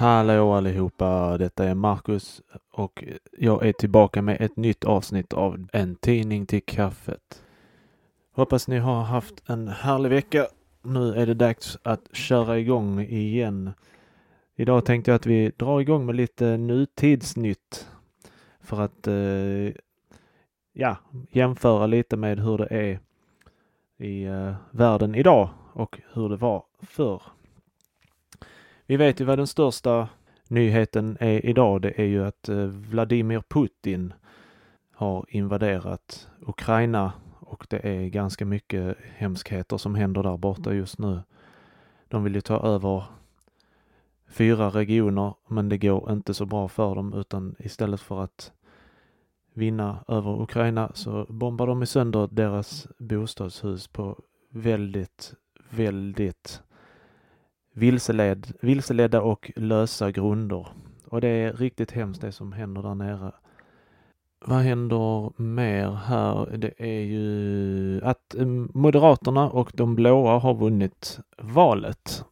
Hallå allihopa, detta är Marcus och jag är tillbaka med ett nytt avsnitt av En tidning till kaffet. Hoppas ni har haft en härlig vecka. Nu är det dags att köra igång igen. Idag tänkte jag att vi drar igång med lite nutidsnytt för att eh, ja, jämföra lite med hur det är i eh, världen idag och hur det var förr. Vi vet ju vad den största nyheten är idag. Det är ju att eh, Vladimir Putin har invaderat Ukraina och det är ganska mycket hemskheter som händer där borta just nu. De vill ju ta över fyra regioner men det går inte så bra för dem utan istället för att vinna över Ukraina så bombar de sönder deras bostadshus på väldigt, väldigt vilseled, vilseledda och lösa grunder. Och det är riktigt hemskt det som händer där nere. Vad händer mer här? Det är ju att mm, Moderaterna och de blåa har vunnit valet.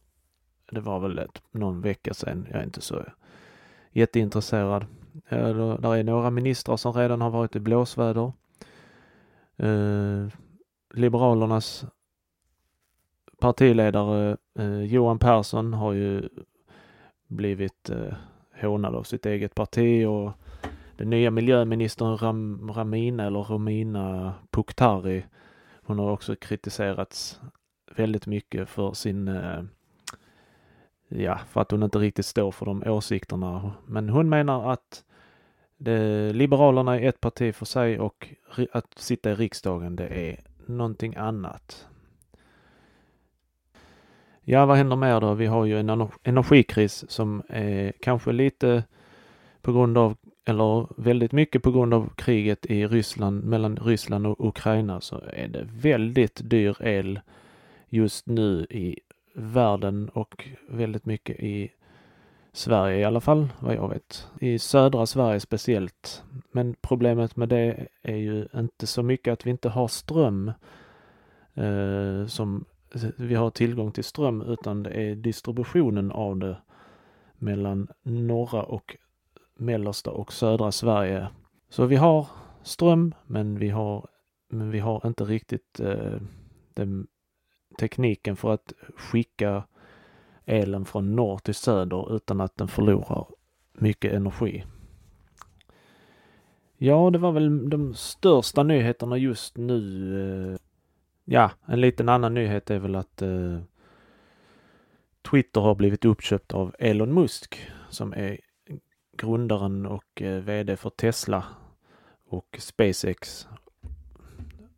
Det var väl ett, någon vecka sedan. Jag är inte så jätteintresserad. Eh, där är några ministrar som redan har varit i blåsväder. Eh, Liberalernas partiledare eh, Johan Persson har ju blivit eh, hånad av sitt eget parti och den nya miljöministern Ram, Ramina eller Romina Puktari hon har också kritiserats väldigt mycket för sin eh, ja, för att hon inte riktigt står för de åsikterna. Men hon menar att det, Liberalerna är ett parti för sig och att sitta i riksdagen det är någonting annat. Ja, vad händer mer då? Vi har ju en energikris som är kanske lite på grund av, eller väldigt mycket på grund av kriget i Ryssland, mellan Ryssland och Ukraina så är det väldigt dyr el just nu i världen och väldigt mycket i Sverige i alla fall, vad jag vet. I södra Sverige speciellt. Men problemet med det är ju inte så mycket att vi inte har ström eh, som vi har tillgång till ström utan det är distributionen av det mellan norra och mellersta och södra Sverige. Så vi har ström men vi har, men vi har inte riktigt eh, den tekniken för att skicka elen från norr till söder utan att den förlorar mycket energi. Ja, det var väl de största nyheterna just nu. Eh, Ja, en liten annan nyhet är väl att eh, Twitter har blivit uppköpt av Elon Musk som är grundaren och eh, VD för Tesla och SpaceX.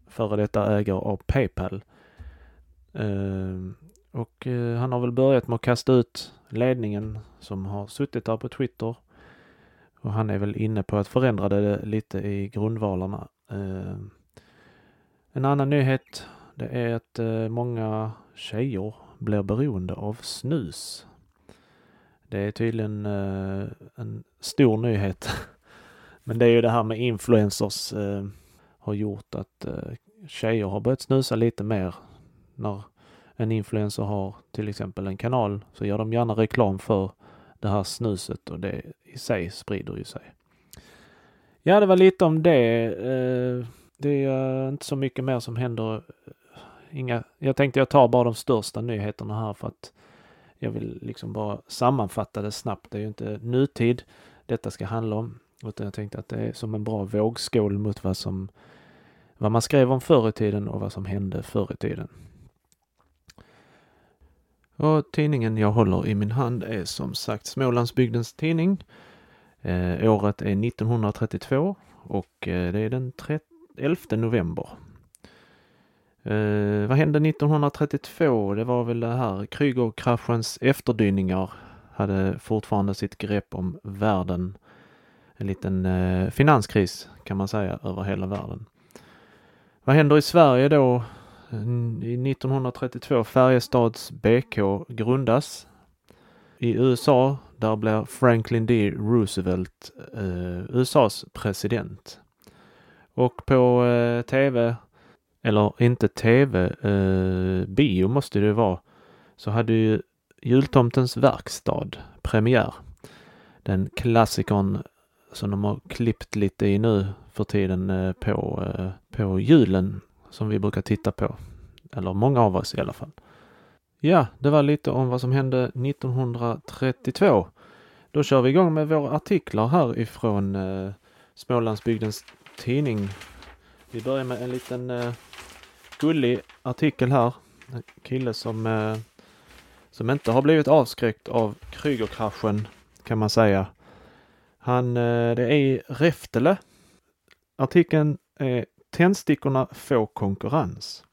Före detta ägare av Paypal. Eh, och eh, han har väl börjat med att kasta ut ledningen som har suttit där på Twitter. Och han är väl inne på att förändra det lite i grundvalarna. Eh, en annan nyhet det är att eh, många tjejer blir beroende av snus. Det är tydligen eh, en stor nyhet. Men det är ju det här med influencers eh, har gjort att tjejer har börjat snusa lite mer. När en influencer har till exempel en kanal så gör de gärna reklam för det här snuset och det i sig sprider ju sig. Ja, det var lite om det. Det är inte så mycket mer som händer inga, jag tänkte jag tar bara de största nyheterna här för att jag vill liksom bara sammanfatta det snabbt. Det är ju inte nutid detta ska handla om, utan jag tänkte att det är som en bra vågskål mot vad som vad man skrev om förr i tiden och vad som hände förr i tiden. Och tidningen jag håller i min hand är som sagt Smålandsbygdens tidning. Eh, året är 1932 och eh, det är den 11 november Eh, vad hände 1932? Det var väl det här Krügerkraschens efterdyningar hade fortfarande sitt grepp om världen. En liten eh, finanskris kan man säga över hela världen. Vad händer i Sverige då? Mm, I 1932 Färjestads BK grundas. I USA, där blir Franklin D. Roosevelt eh, USAs president. Och på eh, TV eller inte tv, eh, bio måste det vara, så hade ju Jultomtens verkstad premiär. Den klassikern som de har klippt lite i nu för tiden eh, på, eh, på julen som vi brukar titta på. Eller många av oss i alla fall. Ja, det var lite om vad som hände 1932. Då kör vi igång med våra artiklar här ifrån eh, Smålandsbygdens tidning. Vi börjar med en liten eh, gullig artikel här. En kille som, eh, som inte har blivit avskräckt av Krügerkraschen kan man säga. Han, eh, det är i Reftele. Artikeln är Tändstickorna får konkurrens.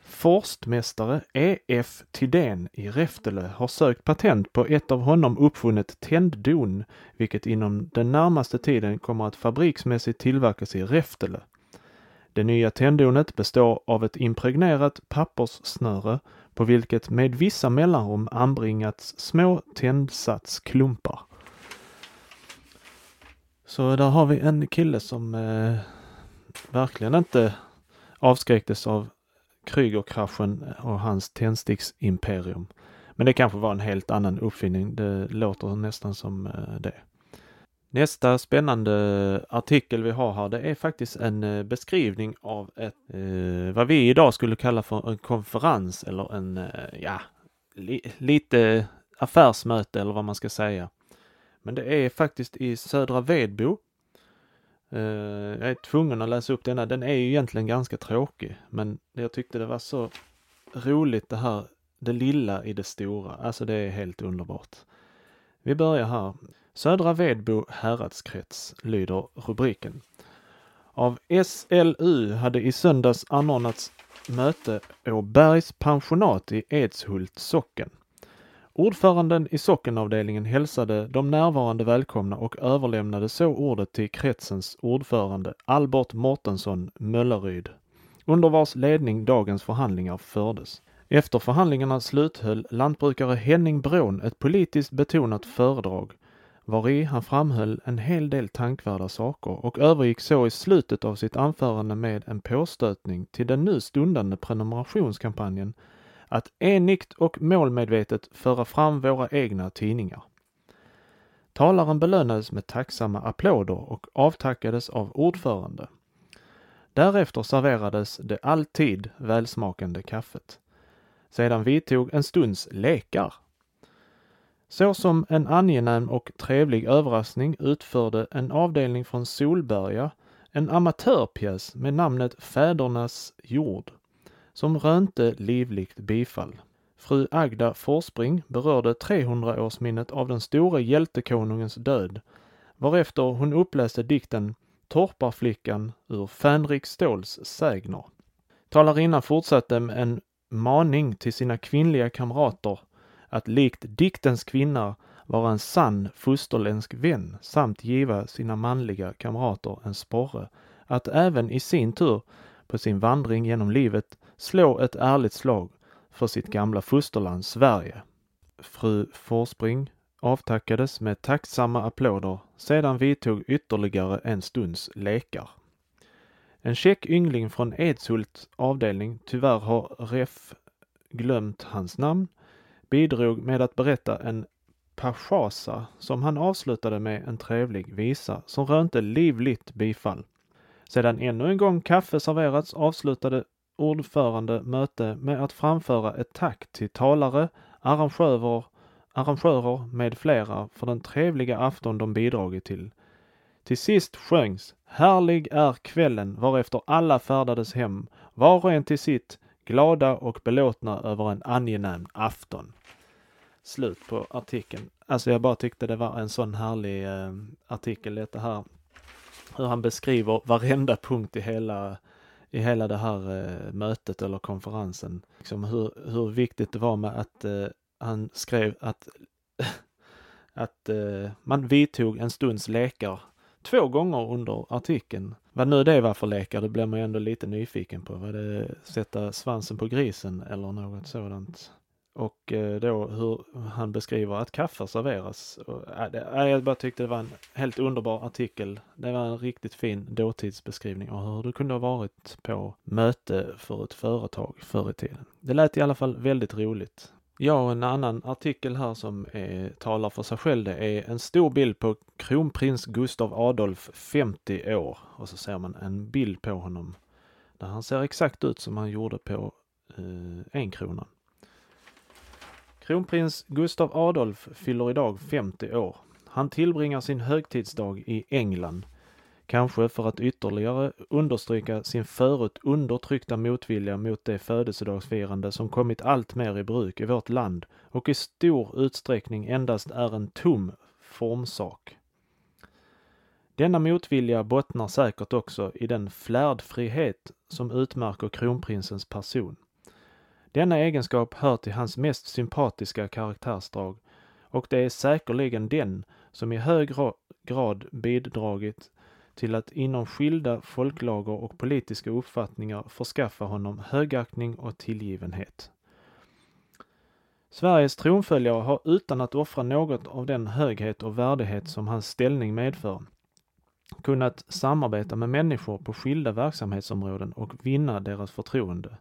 Forstmästare E.F. Tidén i Reftele har sökt patent på ett av honom uppfunnet tänddon, vilket inom den närmaste tiden kommer att fabriksmässigt tillverkas i Reftele. Det nya tänddonet består av ett impregnerat papperssnöre på vilket med vissa mellanrum anbringats små tändsatsklumpar. Så där har vi en kille som eh, verkligen inte avskräcktes av Krügerkraschen och hans tändsticksimperium. Men det kanske var en helt annan uppfinning. Det låter nästan som eh, det. Nästa spännande artikel vi har här, det är faktiskt en eh, beskrivning av ett, eh, vad vi idag skulle kalla för en konferens eller en, eh, ja, li, lite affärsmöte eller vad man ska säga. Men det är faktiskt i Södra Vedbo. Eh, jag är tvungen att läsa upp denna. Den är ju egentligen ganska tråkig, men jag tyckte det var så roligt det här, det lilla i det stora. Alltså det är helt underbart. Vi börjar här. Södra Vedbo häradskrets lyder rubriken. Av SLU hade i söndags anordnats möte Åbergs pensionat i Edshult socken. Ordföranden i sockenavdelningen hälsade de närvarande välkomna och överlämnade så ordet till kretsens ordförande Albert Mårtensson Mölleryd, under vars ledning dagens förhandlingar fördes. Efter förhandlingarna sluthöll lantbrukare Henning Brån ett politiskt betonat föredrag vari han framhöll en hel del tankvärda saker och övergick så i slutet av sitt anförande med en påstötning till den nu stundande prenumerationskampanjen att enigt och målmedvetet föra fram våra egna tidningar. Talaren belönades med tacksamma applåder och avtackades av ordförande. Därefter serverades det alltid välsmakande kaffet. Sedan vidtog en stunds lekar. Så som en angenäm och trevlig överraskning utförde en avdelning från Solberga en amatörpjäs med namnet Fädernas jord som rönte livligt bifall. Fru Agda Forspring berörde 300-årsminnet av den store hjältekonungens död, varefter hon uppläste dikten Torparflickan ur Fänrik Ståls sägner. Talarinnan fortsatte med en maning till sina kvinnliga kamrater att likt diktens kvinna vara en sann fosterländsk vän samt giva sina manliga kamrater en sporre att även i sin tur på sin vandring genom livet slå ett ärligt slag för sitt gamla fosterland Sverige. Fru Forspring avtackades med tacksamma applåder. Sedan vidtog ytterligare en stunds lekar. En käck yngling från Edshult avdelning, tyvärr har Ref glömt hans namn, bidrog med att berätta en paschasa som han avslutade med en trevlig visa som rönte livligt bifall. Sedan ännu en gång kaffe serverats avslutade ordförande möte med att framföra ett tack till talare, arrangörer, arrangörer med flera för den trevliga afton de bidragit till. Till sist sjöngs Härlig är kvällen varefter alla färdades hem, var och en till sitt, glada och belåtna över en angenäm afton. Slut på artikeln. Alltså jag bara tyckte det var en sån härlig eh, artikel detta här. Hur han beskriver varenda punkt i hela i hela det här eh, mötet eller konferensen. Liksom hur, hur viktigt det var med att eh, han skrev att, att eh, man vidtog en stunds lekar två gånger under artikeln. Vad nu det var för lekar, det blir man ju ändå lite nyfiken på. Var det sätta svansen på grisen eller något sådant? Och eh, då hur han beskriver att kaffe serveras. jag bara tyckte det var en helt underbar artikel. Det var en riktigt fin dåtidsbeskrivning av hur det kunde ha varit på möte för ett företag förr i tiden. Det lät i alla fall väldigt roligt. Ja, och en annan artikel här som är, talar för sig själv, det är en stor bild på kronprins Gustav Adolf, 50 år. Och så ser man en bild på honom där han ser exakt ut som han gjorde på eh, enkronan. Kronprins Gustav Adolf fyller idag 50 år. Han tillbringar sin högtidsdag i England Kanske för att ytterligare understryka sin förut undertryckta motvilja mot det födelsedagsfirande som kommit allt mer i bruk i vårt land och i stor utsträckning endast är en tom formsak. Denna motvilja bottnar säkert också i den flärdfrihet som utmärker kronprinsens person. Denna egenskap hör till hans mest sympatiska karaktärsdrag och det är säkerligen den som i hög grad bidragit till att inom skilda folklager och politiska uppfattningar förskaffa honom högaktning och tillgivenhet. Sveriges tronföljare har utan att offra något av den höghet och värdighet som hans ställning medför kunnat samarbeta med människor på skilda verksamhetsområden och vinna deras förtroende.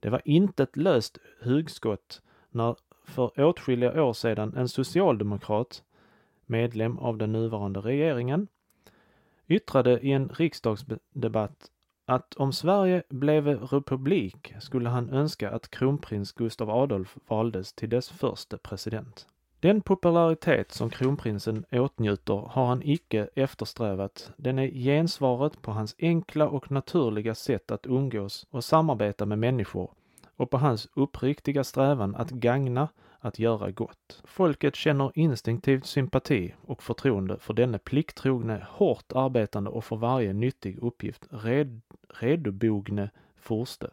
Det var inte ett löst hugskott när för åtskilliga år sedan en socialdemokrat, medlem av den nuvarande regeringen, yttrade i en riksdagsdebatt att om Sverige blev republik skulle han önska att kronprins Gustav Adolf valdes till dess första president. Den popularitet som kronprinsen åtnjuter har han icke eftersträvat. Den är gensvaret på hans enkla och naturliga sätt att umgås och samarbeta med människor och på hans uppriktiga strävan att gagna att göra gott. Folket känner instinktivt sympati och förtroende för denne plikttrogne, hårt arbetande och för varje nyttig uppgift red, redobogne furste.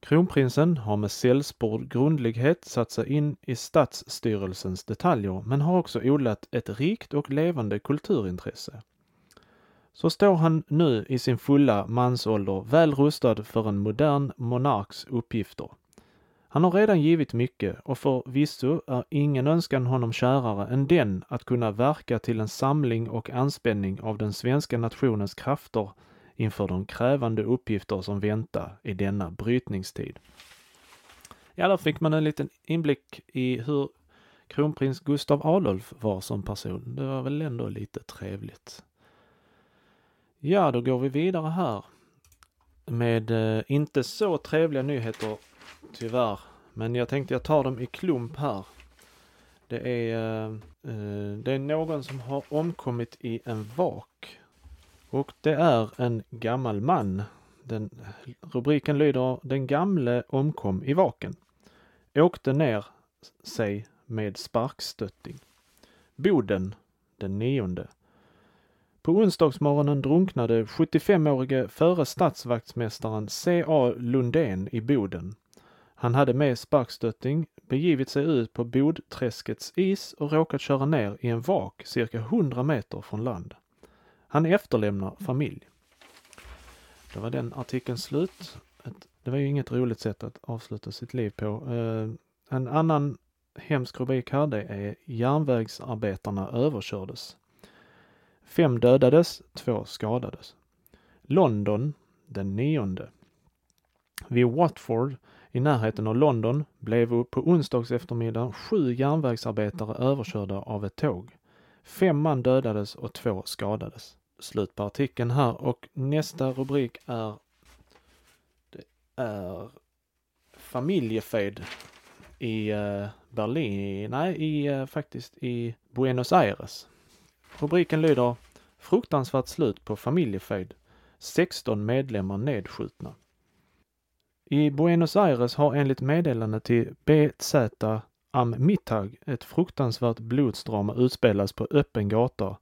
Kronprinsen har med sällspord grundlighet satt sig in i statsstyrelsens detaljer men har också odlat ett rikt och levande kulturintresse. Så står han nu i sin fulla mansålder väl rustad för en modern monarks uppgifter. Han har redan givit mycket och förvisso är ingen önskan honom kärare än den att kunna verka till en samling och anspänning av den svenska nationens krafter inför de krävande uppgifter som väntar i denna brytningstid. Ja, där fick man en liten inblick i hur kronprins Gustav Adolf var som person. Det var väl ändå lite trevligt. Ja, då går vi vidare här med eh, inte så trevliga nyheter Tyvärr. Men jag tänkte jag tar dem i klump här. Det är, eh, eh, det är någon som har omkommit i en vak. Och det är en gammal man. Den, rubriken lyder Den gamle omkom i vaken. Åkte ner sig med sparkstötting. Boden den nionde. På onsdagsmorgonen drunknade 75-årige före stadsvaktsmästaren C.A. Lundén i Boden. Han hade med sparkstötting begivit sig ut på Bodträskets is och råkat köra ner i en vak cirka 100 meter från land. Han efterlämnar familj. Då var den artikeln slut. Det var ju inget roligt sätt att avsluta sitt liv på. Eh, en annan hemsk rubrik här det är Järnvägsarbetarna överkördes. Fem dödades, två skadades. London den nionde. Vid Watford i närheten av London blev på onsdags eftermiddag sju järnvägsarbetare överkörda av ett tåg. Fem man dödades och två skadades. Slut på artikeln här och nästa rubrik är Det är familjefejd i eh, Berlin, nej i eh, faktiskt i Buenos Aires. Rubriken lyder Fruktansvärt slut på familjefejd. 16 medlemmar nedskjutna. I Buenos Aires har enligt meddelande till BZ am Mittag ett fruktansvärt blodsdrama utspelats på öppen gata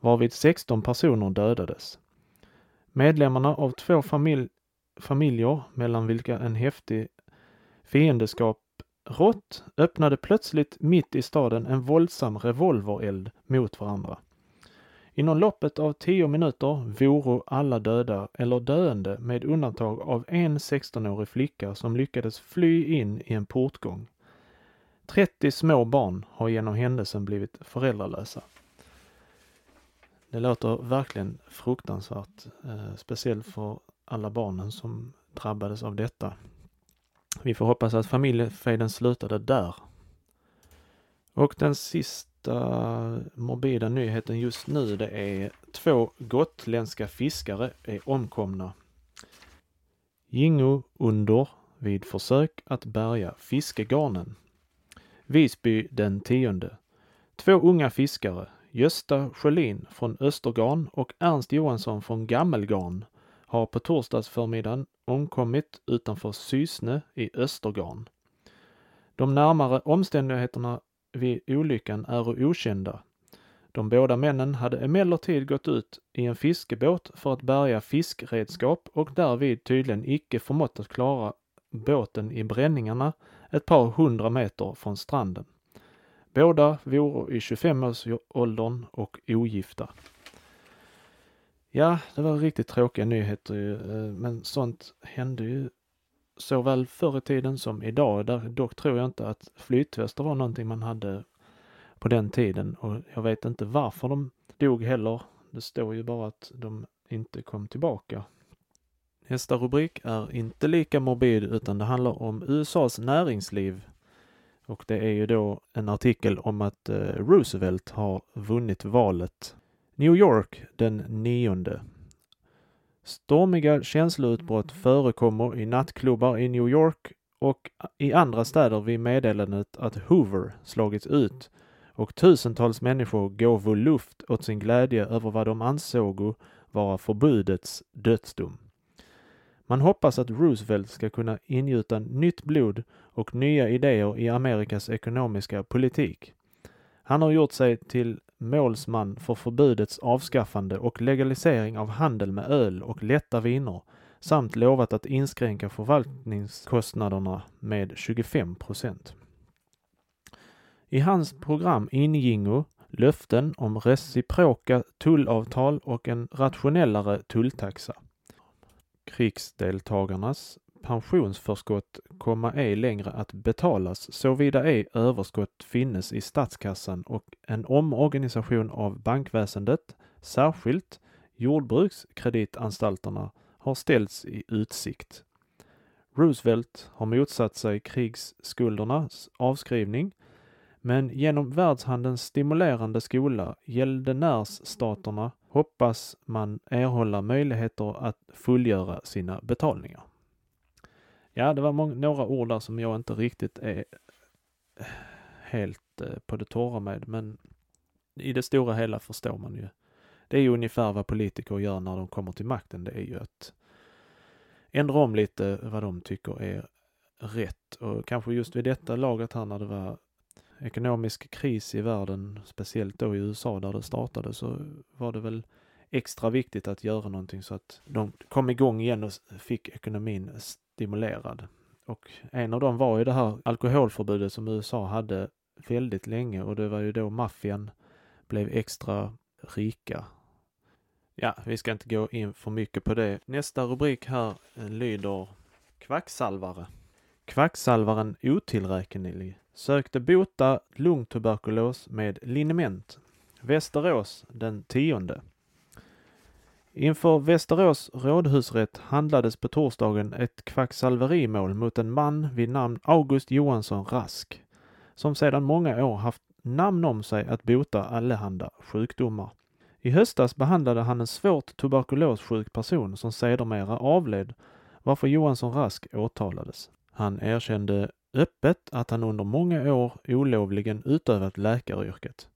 varvid 16 personer dödades. Medlemmarna av två famil familjer, mellan vilka en häftig fiendeskap rått, öppnade plötsligt mitt i staden en våldsam revolvereld mot varandra. Inom loppet av tio minuter voro alla döda eller döende med undantag av en 16-årig flicka som lyckades fly in i en portgång. 30 små barn har genom händelsen blivit föräldralösa. Det låter verkligen fruktansvärt, eh, speciellt för alla barnen som drabbades av detta. Vi får hoppas att familjefejden slutade där. Och den sista morbida nyheten just nu det är två gotländska fiskare är omkomna. Jingo under vid försök att bärga fiskegarnen. Visby den tionde. Två unga fiskare, Gösta Sjölin från Östergarn och Ernst Johansson från Gammelgarn har på torsdagsförmiddagen omkommit utanför Sysne i Östergarn. De närmare omständigheterna vid olyckan är okända. De båda männen hade emellertid gått ut i en fiskebåt för att bärga fiskredskap och därvid tydligen icke förmått att klara båten i bränningarna ett par hundra meter från stranden. Båda vore i 25-årsåldern och ogifta. Ja, det var riktigt tråkiga nyheter ju, men sånt hände ju såväl förr i tiden som idag. Där, dock tror jag inte att flytvästar var någonting man hade på den tiden och jag vet inte varför de dog heller. Det står ju bara att de inte kom tillbaka. Nästa rubrik är inte lika morbid utan det handlar om USAs näringsliv. Och det är ju då en artikel om att eh, Roosevelt har vunnit valet. New York den nionde. Stormiga känsloutbrott förekommer i nattklubbar i New York och i andra städer vid meddelandet att Hoover slagits ut och tusentals människor gåvo luft åt sin glädje över vad de ansåg vara förbudets dödsdom. Man hoppas att Roosevelt ska kunna ingjuta nytt blod och nya idéer i Amerikas ekonomiska politik. Han har gjort sig till målsman för förbudets avskaffande och legalisering av handel med öl och lätta viner samt lovat att inskränka förvaltningskostnaderna med 25 procent. I hans program ingingo löften om reciproka tullavtal och en rationellare tulltaxa. Krigsdeltagarnas pensionsförskott komma ej längre att betalas såvida ej överskott finnes i statskassan och en omorganisation av bankväsendet, särskilt jordbrukskreditanstalterna, har ställts i utsikt. Roosevelt har motsatt sig krigsskuldernas avskrivning men genom världshandelns stimulerande skola, gäldenärsstaterna, hoppas man erhålla möjligheter att fullgöra sina betalningar. Ja, det var några ord där som jag inte riktigt är helt eh, på det torra med, men i det stora hela förstår man ju. Det är ju ungefär vad politiker gör när de kommer till makten. Det är ju att ändra om lite vad de tycker är rätt och kanske just vid detta laget här när det var ekonomisk kris i världen, speciellt då i USA där det startade, så var det väl extra viktigt att göra någonting så att de kom igång igen och fick ekonomin stimulerad. Och en av dem var ju det här alkoholförbudet som USA hade väldigt länge och det var ju då maffian blev extra rika. Ja, vi ska inte gå in för mycket på det. Nästa rubrik här eh, lyder Kvacksalvare. Kvacksalvaren otillräknelig sökte bota lungtuberkulos med liniment. Västerås den tionde. Inför Västerås rådhusrätt handlades på torsdagen ett kvacksalverimål mot en man vid namn August Johansson Rask, som sedan många år haft namn om sig att bota allehanda sjukdomar. I höstas behandlade han en svårt tuberkulossjuk person som sedermera avled, varför Johansson Rask åtalades. Han erkände öppet att han under många år olovligen utövat läkaryrket.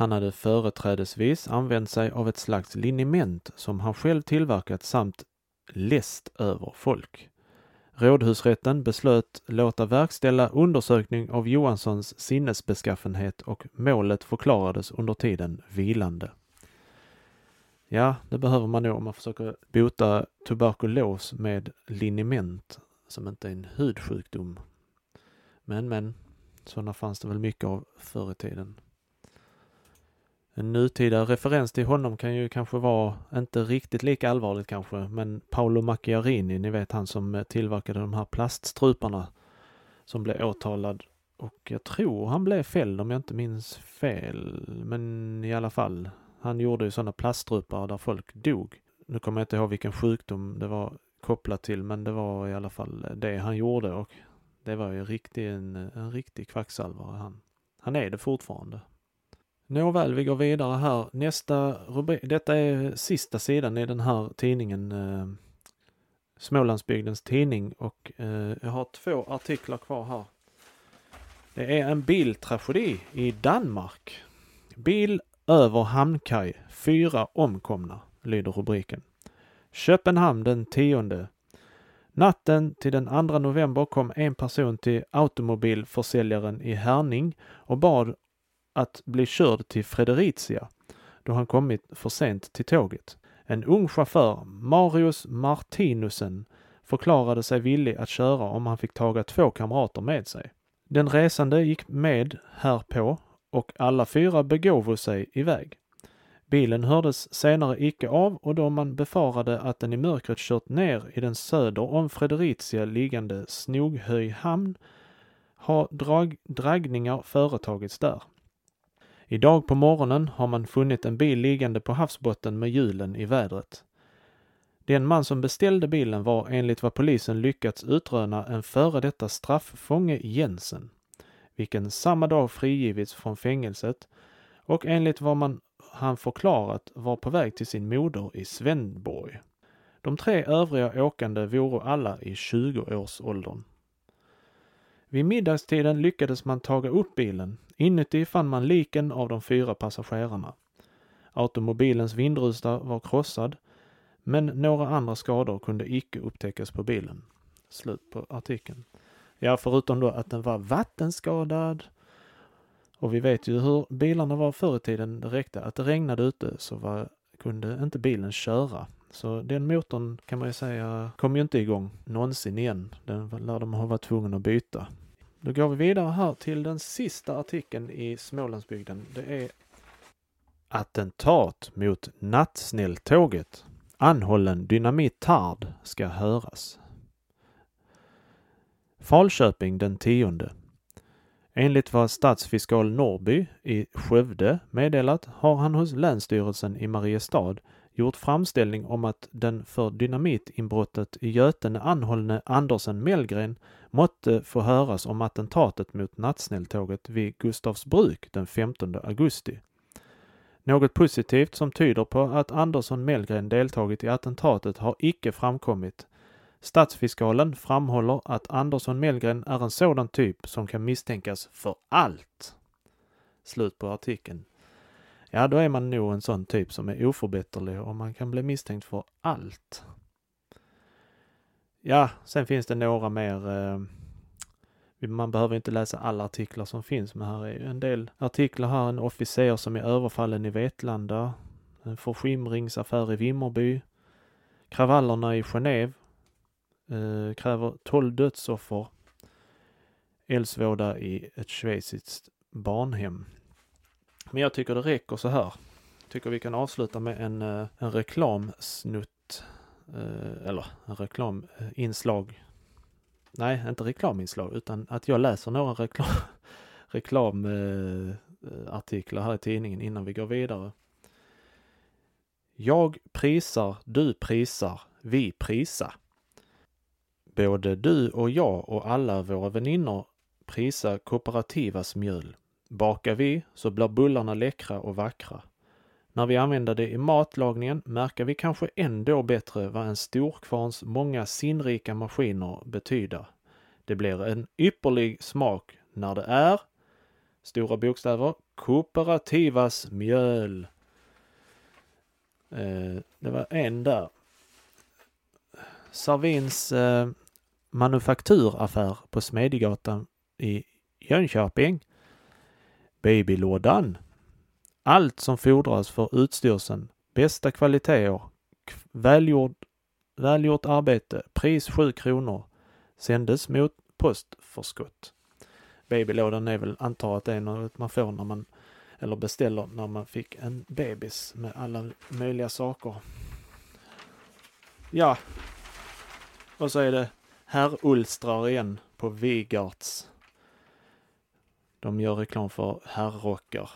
Han hade företrädesvis använt sig av ett slags liniment som han själv tillverkat samt läst över folk. Rådhusrätten beslöt låta verkställa undersökning av Johanssons sinnesbeskaffenhet och målet förklarades under tiden vilande. Ja, det behöver man nog om man försöker bota tuberkulos med liniment som inte är en hudsjukdom. Men, men, sådana fanns det väl mycket av förr i tiden. En nutida referens till honom kan ju kanske vara, inte riktigt lika allvarligt kanske, men Paolo Macchiarini, ni vet han som eh, tillverkade de här plaststruparna som blev åtalad och jag tror han blev fälld om jag inte minns fel. Men i alla fall, han gjorde ju sådana plaststrupar där folk dog. Nu kommer jag inte ihåg vilken sjukdom det var kopplat till men det var i alla fall eh, det han gjorde och det var ju riktig, en, eh, en riktig kvacksalvare han. Han är det fortfarande. Nåväl, vi går vidare här. Nästa rubrik, detta är sista sidan i den här tidningen eh, Smålandsbygdens tidning och eh, jag har två artiklar kvar här. Det är en biltragedi i Danmark. Bil över hamnkaj, fyra omkomna, lyder rubriken. Köpenhamn den 10. Natten till den 2 november kom en person till automobilförsäljaren i Herning och bad att bli körd till Fredericia då han kommit för sent till tåget. En ung chaufför, Marius Martinusen, förklarade sig villig att köra om han fick taga två kamrater med sig. Den resande gick med härpå och alla fyra begåvo sig iväg. Bilen hördes senare icke av och då man befarade att den i mörkret kört ner i den söder om Fredericia liggande Snoghöj hamn har drag, dragningar företagits där. Idag på morgonen har man funnit en bil liggande på havsbotten med hjulen i vädret. Den man som beställde bilen var enligt vad polisen lyckats utröna en före detta strafffånge Jensen, vilken samma dag frigivits från fängelset och enligt vad man han förklarat var på väg till sin moder i Svenborg. De tre övriga åkande vore alla i 20-årsåldern. Vid middagstiden lyckades man taga upp bilen. Inuti fann man liken av de fyra passagerarna. Automobilens vindruta var krossad, men några andra skador kunde icke upptäckas på bilen. Slut på artikeln. Ja, förutom då att den var vattenskadad. Och vi vet ju hur bilarna var förr i tiden. Det räckte att det regnade ute så var, kunde inte bilen köra. Så den motorn kan man ju säga kom ju inte igång någonsin igen. Den lär de ha varit tvungna att byta. Då går vi vidare här till den sista artikeln i Smålandsbygden. Det är Attentat mot nattsnälltåget. Anhållen dynamitard ska höras. Falköping den 10. Enligt vad stadsfiskal Norby i Skövde meddelat har han hos Länsstyrelsen i Mariestad gjort framställning om att den för dynamitinbrottet i Götene anhållne Andersen Mellgren måtte få höras om attentatet mot nattsnälltåget vid Gustavsbruk den 15 augusti. Något positivt som tyder på att Andersson Mellgren deltagit i attentatet har icke framkommit. Stadsfiskalen framhåller att Andersson Mellgren är en sådan typ som kan misstänkas för allt. Slut på artikeln. Ja, då är man nog en sån typ som är oförbätterlig och man kan bli misstänkt för allt. Ja, sen finns det några mer eh, man behöver inte läsa alla artiklar som finns, men här är ju en del artiklar här. En officer som är överfallen i Vetlanda. En förskimringsaffär i Vimmerby. Kravallerna i Genève. Eh, kräver 12 dödsoffer. Eldsvåda i ett schweiziskt barnhem. Men jag tycker det räcker så här. Tycker vi kan avsluta med en, eh, en reklamsnutt. Eh, eller en reklaminslag nej, inte reklaminslag, utan att jag läser några reklam, reklamartiklar här i tidningen innan vi går vidare. Jag prisar, du prisar, vi prisar. Både du och jag och alla våra väninnor prisar kooperativas mjöl. Bakar vi så blir bullarna läckra och vackra. När vi använder det i matlagningen märker vi kanske ändå bättre vad en storkvarns många sinnrika maskiner betyder. Det blir en ypperlig smak när det är, stora bokstäver, kooperativas mjöl. Eh, det var en där. Sarvins eh, manufakturaffär på Smedjegatan i Jönköping. Babylådan allt som fordras för utstyrseln, bästa kvaliteter, välgjord, välgjort arbete, pris 7 kronor, sändes mot postförskott. Babylådan är väl, antar att det är något man får när man, eller beställer när man fick en bebis med alla möjliga saker. Ja, och så är det herr Ulstrar igen på Vigarts. De gör reklam för herrrockar.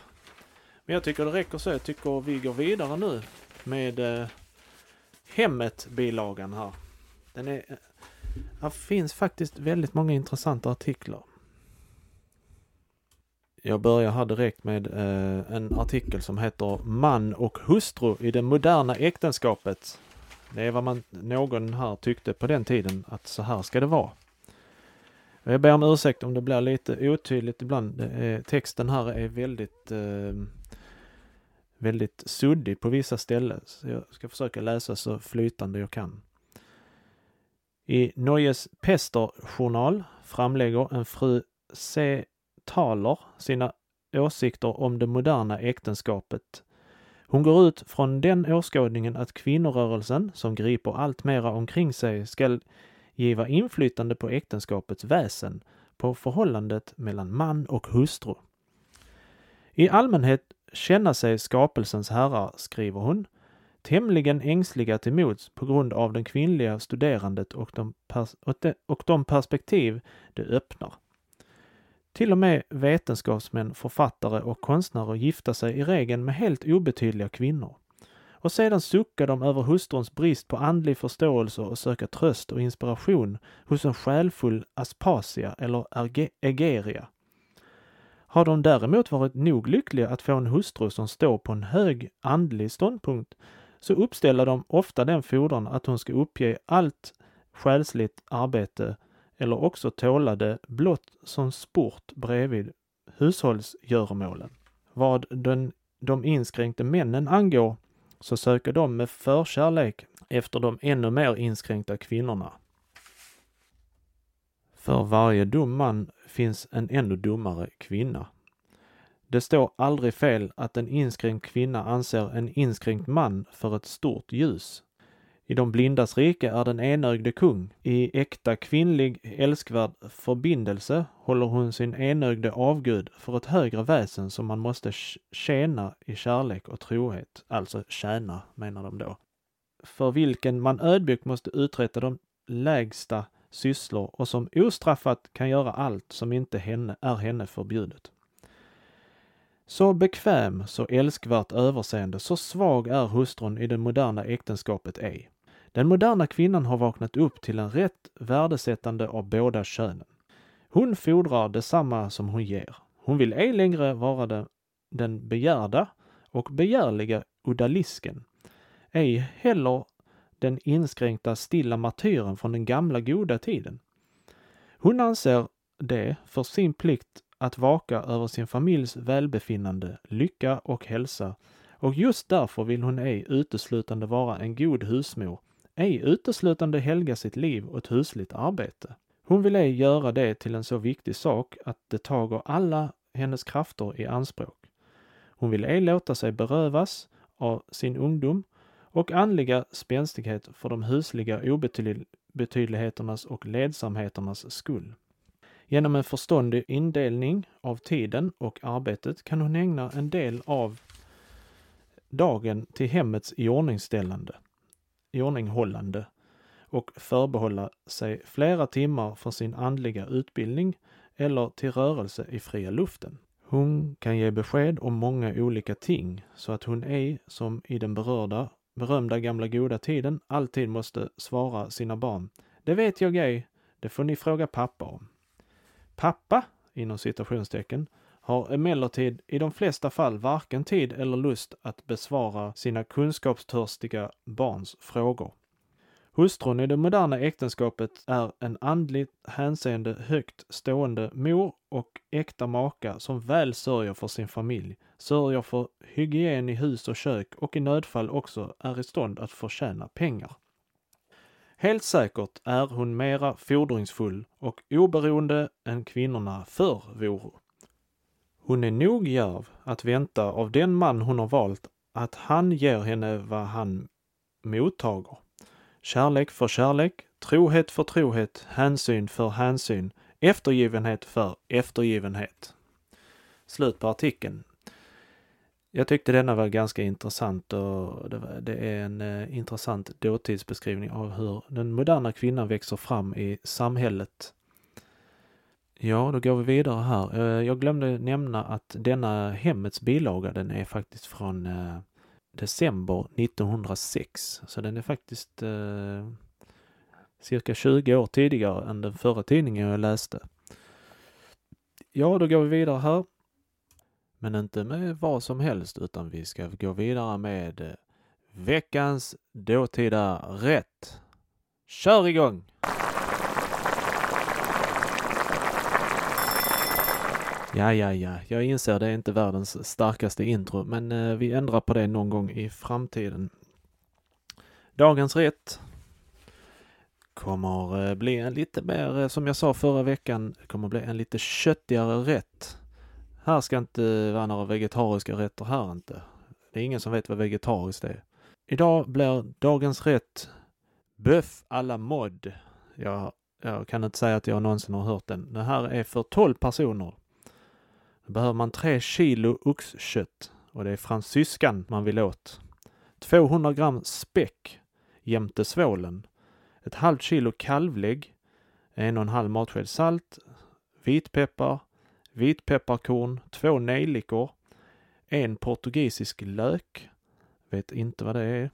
Men jag tycker det räcker så. Jag tycker vi går vidare nu med eh, Hemmet-bilagan här. Den är, eh, här finns faktiskt väldigt många intressanta artiklar. Jag börjar här direkt med eh, en artikel som heter Man och hustru i det moderna äktenskapet. Det är vad man, någon här tyckte på den tiden att så här ska det vara. Jag ber om ursäkt om det blir lite otydligt ibland. Är, texten här är väldigt eh, väldigt suddig på vissa ställen. Så jag ska försöka läsa så flytande jag kan. I Neues Pester-journal framlägger en fru C. Thaler sina åsikter om det moderna äktenskapet. Hon går ut från den åskådningen att kvinnorörelsen, som griper allt mera omkring sig, skall giva inflytande på äktenskapets väsen, på förhållandet mellan man och hustru. I allmänhet känna sig skapelsens herrar, skriver hon, tämligen ängsliga till mods på grund av den kvinnliga studerandet och de, och, de, och de perspektiv det öppnar. Till och med vetenskapsmän, författare och konstnärer gifta sig i regeln med helt obetydliga kvinnor. Och sedan suckar de över hustruns brist på andlig förståelse och söka tröst och inspiration hos en själfull Aspasia eller Egeria. Har de däremot varit nog lyckliga att få en hustru som står på en hög andlig ståndpunkt så uppställer de ofta den fordran att hon ska uppge allt själsligt arbete eller också tåla det blott som sport bredvid hushållsgöromålen. Vad den, de inskränkte männen angår så söker de med förkärlek efter de ännu mer inskränkta kvinnorna. För varje dum man finns en ännu dummare kvinna. Det står aldrig fel att en inskränkt kvinna anser en inskränkt man för ett stort ljus. I de blindas rike är den enögde kung. I äkta kvinnlig älskvärd förbindelse håller hon sin enögde avgud för ett högre väsen som man måste tjäna i kärlek och trohet. Alltså tjäna, menar de då. För vilken man ödmjukt måste uträtta de lägsta sysslor och som ostraffat kan göra allt som inte henne, är henne förbjudet. Så bekväm, så älskvärt överseende, så svag är hustrun i det moderna äktenskapet ej. Den moderna kvinnan har vaknat upp till en rätt värdesättande av båda könen. Hon fordrar detsamma som hon ger. Hon vill ej längre vara den, den begärda och begärliga odalisken, ej heller den inskränkta stilla martyren från den gamla goda tiden. Hon anser det för sin plikt att vaka över sin familjs välbefinnande, lycka och hälsa och just därför vill hon ej uteslutande vara en god husmor, ej uteslutande helga sitt liv åt husligt arbete. Hon vill ej göra det till en så viktig sak att det tager alla hennes krafter i anspråk. Hon vill ej låta sig berövas av sin ungdom och andliga spänstighet för de husliga obetydligheternas och ledsamheternas skull. Genom en förståndig indelning av tiden och arbetet kan hon ägna en del av dagen till hemmets iordningställande, iordninghållande och förbehålla sig flera timmar för sin andliga utbildning eller till rörelse i fria luften. Hon kan ge besked om många olika ting så att hon ej, som i den berörda, berömda gamla goda tiden, alltid måste svara sina barn. Det vet jag ej, det får ni fråga pappa om. Pappa, inom citationstecken, har emellertid i de flesta fall varken tid eller lust att besvara sina kunskapstörstiga barns frågor. Hustrun i det moderna äktenskapet är en andligt hänseende högt stående mor och äkta maka som väl sörjer för sin familj, sörjer för hygien i hus och kök och i nödfall också är i stånd att förtjäna pengar. Helt säkert är hon mera fordringsfull och oberoende än kvinnorna förr voro. Hon är nog djärv att vänta av den man hon har valt att han ger henne vad han mottager. Kärlek för kärlek, trohet för trohet, hänsyn för hänsyn, eftergivenhet för eftergivenhet. Slut på artikeln. Jag tyckte denna var ganska intressant och det, det är en eh, intressant dåtidsbeskrivning av hur den moderna kvinnan växer fram i samhället. Ja, då går vi vidare här. Eh, jag glömde nämna att denna Hemmets bilaga, den är faktiskt från eh, december 1906. Så den är faktiskt eh, cirka 20 år tidigare än den förra tidningen jag läste. Ja, då går vi vidare här. Men inte med vad som helst, utan vi ska gå vidare med eh, veckans dåtida rätt. Kör igång! Ja, ja, ja, jag inser det är inte världens starkaste intro, men eh, vi ändrar på det någon gång i framtiden. Dagens rätt kommer eh, bli en lite mer, eh, som jag sa förra veckan, kommer bli en lite köttigare rätt. Här ska inte vara några vegetariska rätter här inte. Det är ingen som vet vad vegetariskt är. Idag blir dagens rätt Böff à la mode. Jag, jag kan inte säga att jag någonsin har hört den. Det här är för 12 personer. Då behöver man 3 kilo oxkött och det är fransyskan man vill åt. 200 gram späck jämte svålen. Ett halvt kilo kalvlägg. En och en halv matsked salt. Vitpeppar. Vitpepparkorn. Två nejlikor. En portugisisk lök. Vet inte vad det är.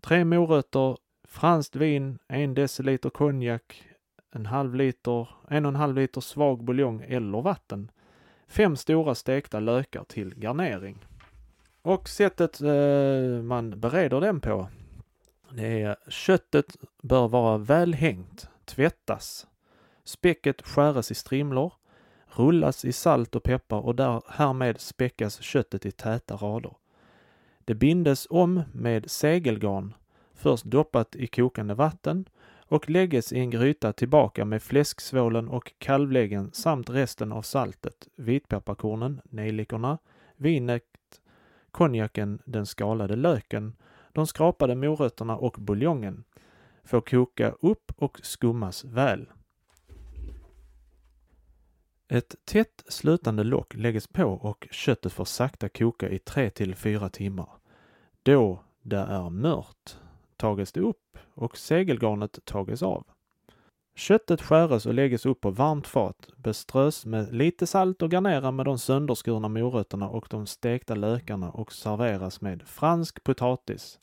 Tre morötter. Franskt vin. En deciliter konjak. En halv liter, en och en halv liter svag buljong eller vatten. Fem stora stekta lökar till garnering. Och sättet eh, man bereder den på, det är köttet bör vara välhängt, tvättas. Späcket skäres i strimlor, rullas i salt och peppar och där, härmed späckas köttet i täta rader. Det bindes om med segelgarn, först doppat i kokande vatten och lägges i en gryta tillbaka med fläsksvålen och kalvläggen samt resten av saltet, vitpepparkornen, nejlikorna, vinet, konjaken, den skalade löken, de skrapade morötterna och buljongen. Får koka upp och skummas väl. Ett tätt slutande lock läggs på och köttet får sakta koka i 3 till 4 timmar. Då det är mört tages det upp och segelgarnet tages av. Köttet skäres och läggs upp på varmt fat, beströs med lite salt och garneras med de sönderskurna morötterna och de stekta lökarna och serveras med fransk potatis.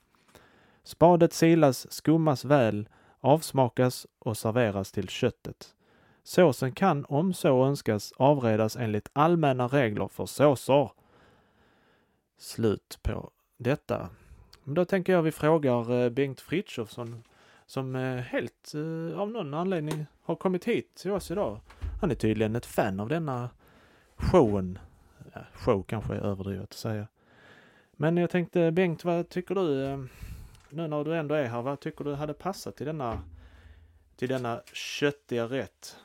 Spadet silas, skummas väl, avsmakas och serveras till köttet. Såsen kan, om så önskas, avredas enligt allmänna regler för såser. Slut på detta. Men då tänker jag vi frågar eh, Bengt Frithiofsson som eh, helt eh, av någon anledning har kommit hit till oss idag. Han är tydligen ett fan av denna showen. Ja, show kanske är överdrivet att säga. Men jag tänkte Bengt, vad tycker du nu när du ändå är här, vad tycker du hade passat till denna, till denna köttiga rätt?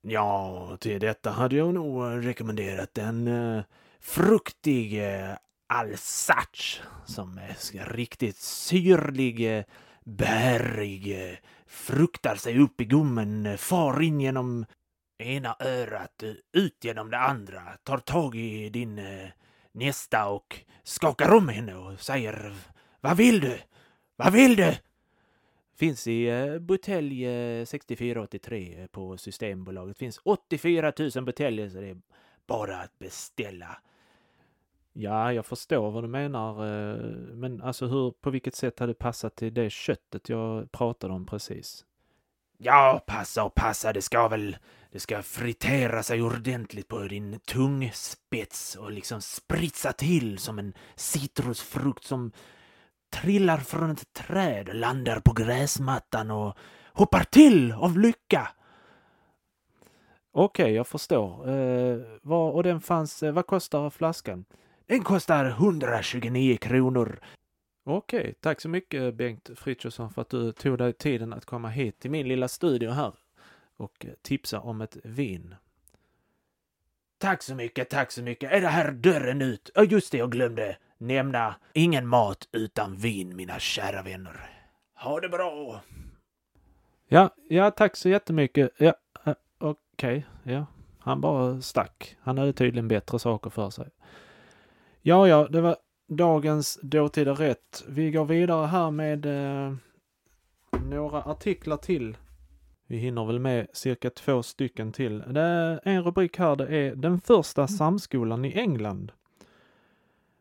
Ja, till detta hade jag nog rekommenderat en uh, fruktig Alsace som är riktigt syrlig, eh, bärig, eh, fruktar sig upp i gommen, eh, far in genom ena örat, ut genom det andra, tar tag i din nästa och skakar om henne och säger Vad vill du? Vad vill du? Finns i butelj 6483 på Systembolaget. Finns 84 000 buteljer så det är bara att beställa. Ja, jag förstår vad du menar. Eh, men alltså hur, på vilket sätt hade det passat till det köttet jag pratade om precis? Ja, passa och passa. Det ska väl, det ska fritera sig ordentligt på din tungspets och liksom spritsa till som en citrusfrukt som trillar från ett träd, landar på gräsmattan och hoppar till av lycka. Okej, okay, jag förstår. Eh, vad, och den fanns, eh, vad kostar flaskan? Den kostar 129 kronor. Okej, tack så mycket Bengt Frithiofsson för att du tog dig tiden att komma hit till min lilla studio här och tipsa om ett vin. Tack så mycket, tack så mycket. Är det här dörren ut? Ja, just det, jag glömde nämna. Ingen mat utan vin, mina kära vänner. Ha det bra! Ja, ja, tack så jättemycket. Ja, uh, okej, okay, ja. Han bara stack. Han hade tydligen bättre saker för sig. Ja, ja, det var dagens dåtida rätt. Vi går vidare här med eh, några artiklar till. Vi hinner väl med cirka två stycken till. Det är en rubrik här, det är den första samskolan i England.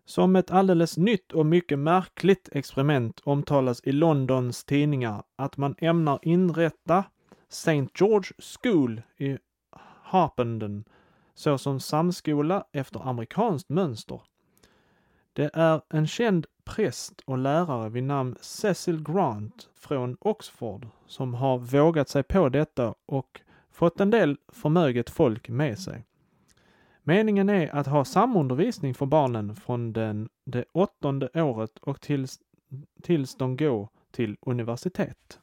Som ett alldeles nytt och mycket märkligt experiment omtalas i Londons tidningar att man ämnar inrätta St. George School i Harpenden såsom samskola efter amerikanskt mönster. Det är en känd präst och lärare vid namn Cecil Grant från Oxford som har vågat sig på detta och fått en del förmöget folk med sig. Meningen är att ha samundervisning för barnen från den, det åttonde året och tills, tills de går till universitet.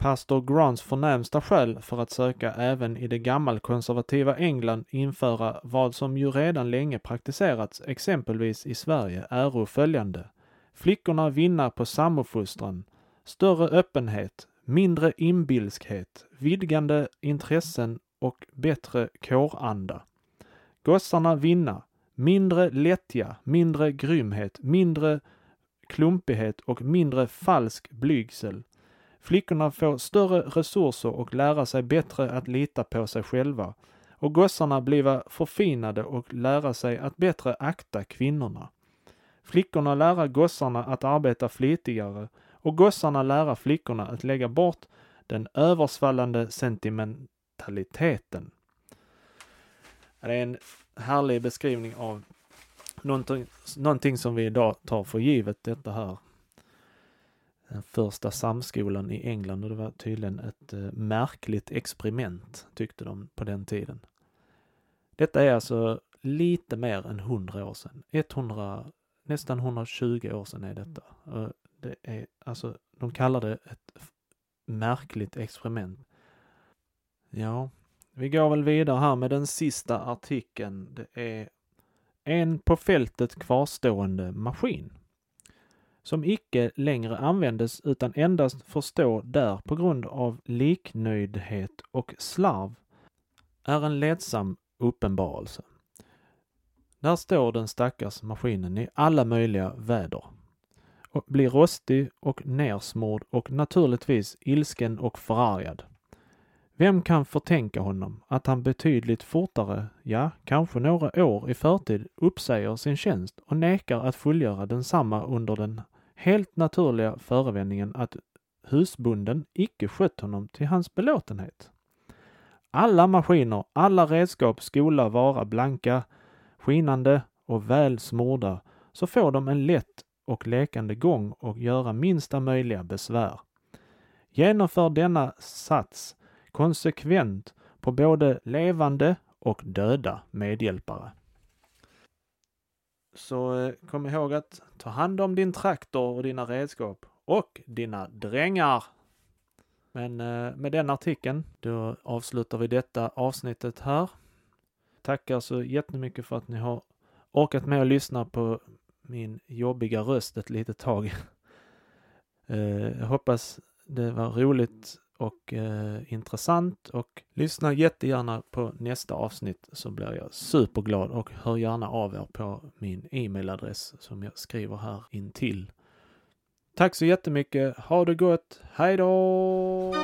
Pastor Grants förnämsta skäl för att söka även i det gammalkonservativa England införa vad som ju redan länge praktiserats exempelvis i Sverige är följande. Flickorna vinna på samofostran, större öppenhet, mindre inbilskhet, vidgande intressen och bättre kåranda. Gossarna vinna, mindre lättja, mindre grymhet, mindre klumpighet och mindre falsk blygsel. Flickorna får större resurser och lära sig bättre att lita på sig själva och gossarna bliva förfinade och lära sig att bättre akta kvinnorna. Flickorna lära gossarna att arbeta flitigare och gossarna lära flickorna att lägga bort den översvallande sentimentaliteten. Det är en härlig beskrivning av någonting, någonting som vi idag tar för givet, detta här. Den första samskolan i England och det var tydligen ett eh, märkligt experiment, tyckte de på den tiden. Detta är alltså lite mer än 100 år sedan. 100, nästan 120 år sedan är detta. Det är, alltså, de kallar det ett märkligt experiment. Ja, vi går väl vidare här med den sista artikeln. Det är en på fältet kvarstående maskin som icke längre användes utan endast får stå där på grund av liknöjdhet och slarv är en ledsam uppenbarelse. Där står den stackars maskinen i alla möjliga väder och blir rostig och nersmord och naturligtvis ilsken och förargad. Vem kan förtänka honom att han betydligt fortare, ja, kanske några år i förtid uppsäger sin tjänst och nekar att fullgöra densamma under den helt naturliga förevändningen att husbunden icke skött honom till hans belåtenhet. Alla maskiner, alla redskap skola vara blanka, skinande och väl smorda, så får de en lätt och lekande gång och göra minsta möjliga besvär. Genomför denna sats konsekvent på både levande och döda medhjälpare. Så eh, kom ihåg att ta hand om din traktor och dina redskap och dina drängar. Men eh, med den artikeln, då avslutar vi detta avsnittet här. Tackar så jättemycket för att ni har orkat med att lyssna på min jobbiga röst ett litet tag. Eh, jag hoppas det var roligt och eh, intressant och lyssna jättegärna på nästa avsnitt så blir jag superglad och hör gärna av er på min e-mailadress som jag skriver här intill. Tack så jättemycket. Ha det gott. Hej då!